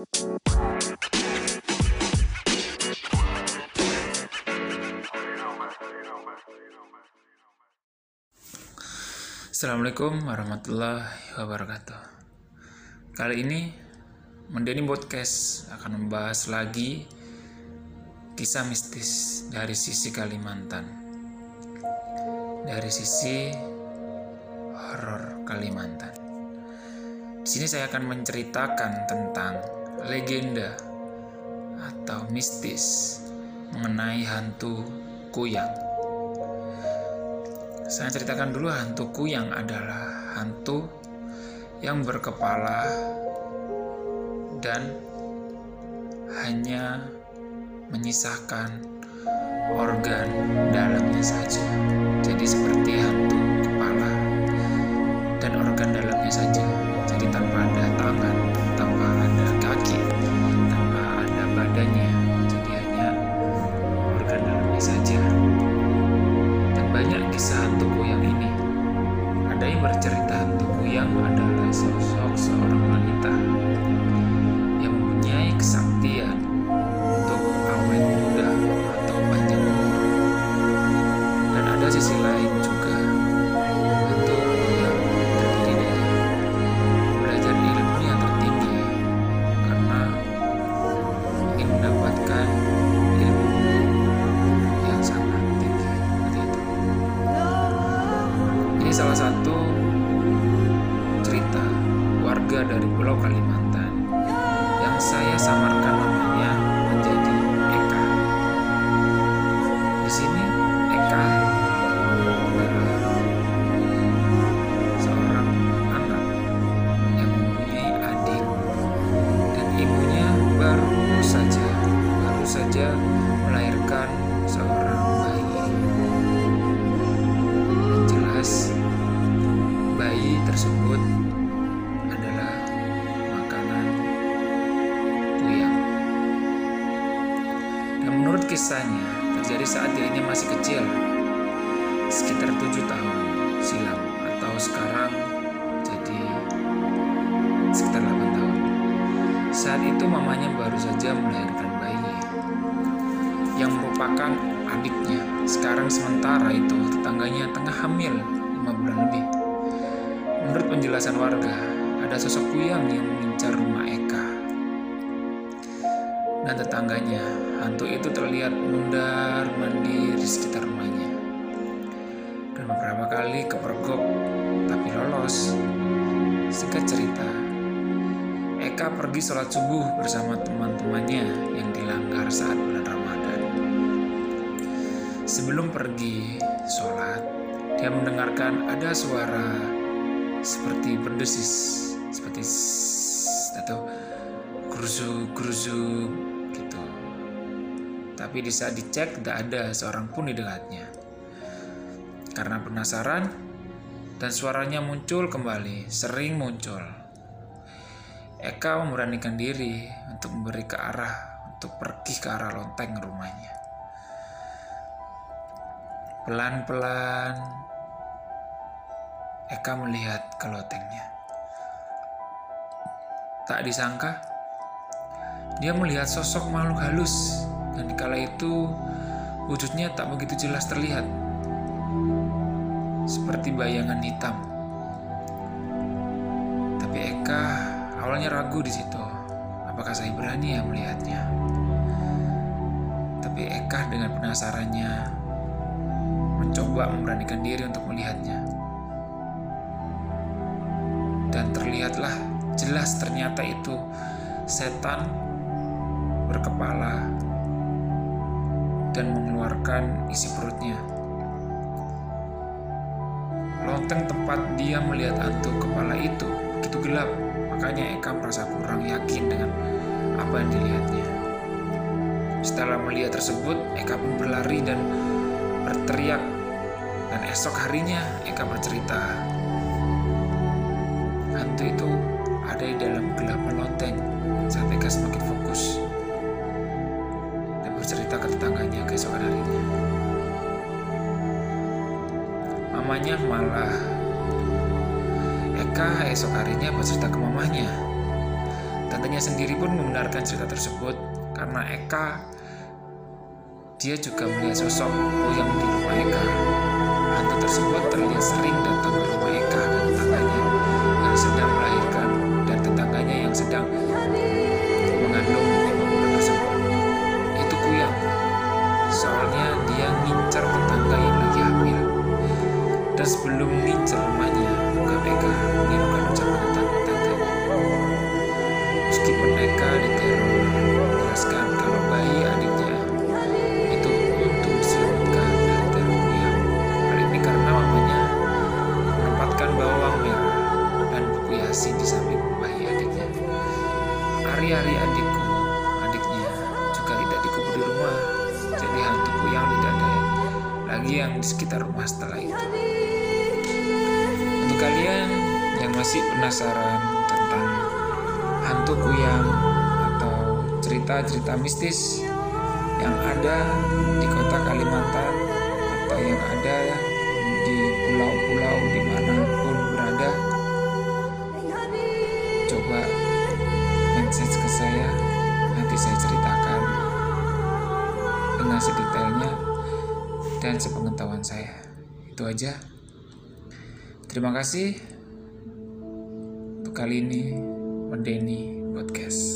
Assalamualaikum warahmatullahi wabarakatuh. Kali ini Mendeni Podcast akan membahas lagi kisah mistis dari sisi Kalimantan. Dari sisi horor Kalimantan. Di sini saya akan menceritakan tentang legenda atau mistis mengenai hantu kuyang. Saya ceritakan dulu hantuku yang adalah hantu yang berkepala dan hanya menyisakan organ dalamnya saja. Jadi seperti hantu kepala dan organ dalamnya saja. Jadi tanpa ada tangan, Ini salah satu cerita warga dari Pulau Kalimantan yang saya samarkan namanya menjadi Eka. Di sini Eka adalah seorang anak yang mempunyai adik dan ibunya baru saja baru saja melahirkan kisahnya terjadi saat dirinya masih kecil, sekitar tujuh tahun silam atau sekarang jadi sekitar 8 tahun. Saat itu mamanya baru saja melahirkan bayi yang merupakan adiknya. Sekarang sementara itu tetangganya tengah hamil 5 bulan lebih. Menurut penjelasan warga, ada sosok kuyang yang mengincar rumah Eka. Dan tetangganya, hantu itu terlihat mundar mandir di sekitar rumahnya. Dan beberapa kali kepergok, tapi lolos. Singkat cerita, Eka pergi sholat subuh bersama teman-temannya yang dilanggar saat bulan Ramadan. Sebelum pergi sholat, dia mendengarkan ada suara seperti berdesis, seperti atau gerusuk gerusuk gitu. Tapi di saat dicek tidak ada seorang pun di dekatnya. Karena penasaran dan suaranya muncul kembali, sering muncul. Eka memberanikan diri untuk memberi ke arah untuk pergi ke arah lonteng rumahnya. Pelan-pelan Eka melihat ke lotengnya. Tak disangka, dia melihat sosok makhluk halus dan kala itu wujudnya tak begitu jelas terlihat. Seperti bayangan hitam. Tapi Eka awalnya ragu di situ. Apakah saya berani ya melihatnya? Tapi Eka dengan penasarannya mencoba memberanikan diri untuk melihatnya. Dan terlihatlah jelas ternyata itu setan berkepala dan mengeluarkan isi perutnya. Lonteng tempat dia melihat hantu kepala itu begitu gelap, makanya Eka merasa kurang yakin dengan apa yang dilihatnya. Setelah melihat tersebut, Eka pun berlari dan berteriak. Dan esok harinya Eka bercerita, hantu itu ada di dalam kegelapan lonteng saat Eka semakin fokus ke tetangganya keesokan harinya. Mamanya malah Eka esok harinya bercerita ke mamanya Tantenya sendiri pun membenarkan cerita tersebut karena Eka dia juga melihat sosok Boyang di rumah Eka. Hantu tersebut terlihat sering datang ke rumah Eka dan tetangganya yang sedang melahirkan dan tetangganya yang sedang mengandung Meskipun Eka diteror, menjelaskan kalau bayi adiknya itu untuk diselamatkan dari teror Kuyang. Hal ini karena mamanya menempatkan bawang merah dan buku Yasin di samping bayi adiknya. Ari-ari adikku, adiknya juga tidak dikubur di rumah. Jadi hantu Kuyang tidak ada lagi yang di sekitar rumah setelah itu. Untuk kalian yang masih penasaran hantu Kuyang atau cerita-cerita mistis yang ada di kota Kalimantan atau yang ada di pulau-pulau di mana pun berada. Coba message ke saya nanti saya ceritakan dengan sedetailnya dan sepengetahuan saya. Itu aja. Terima kasih. Untuk kali ini Mendeni Podcast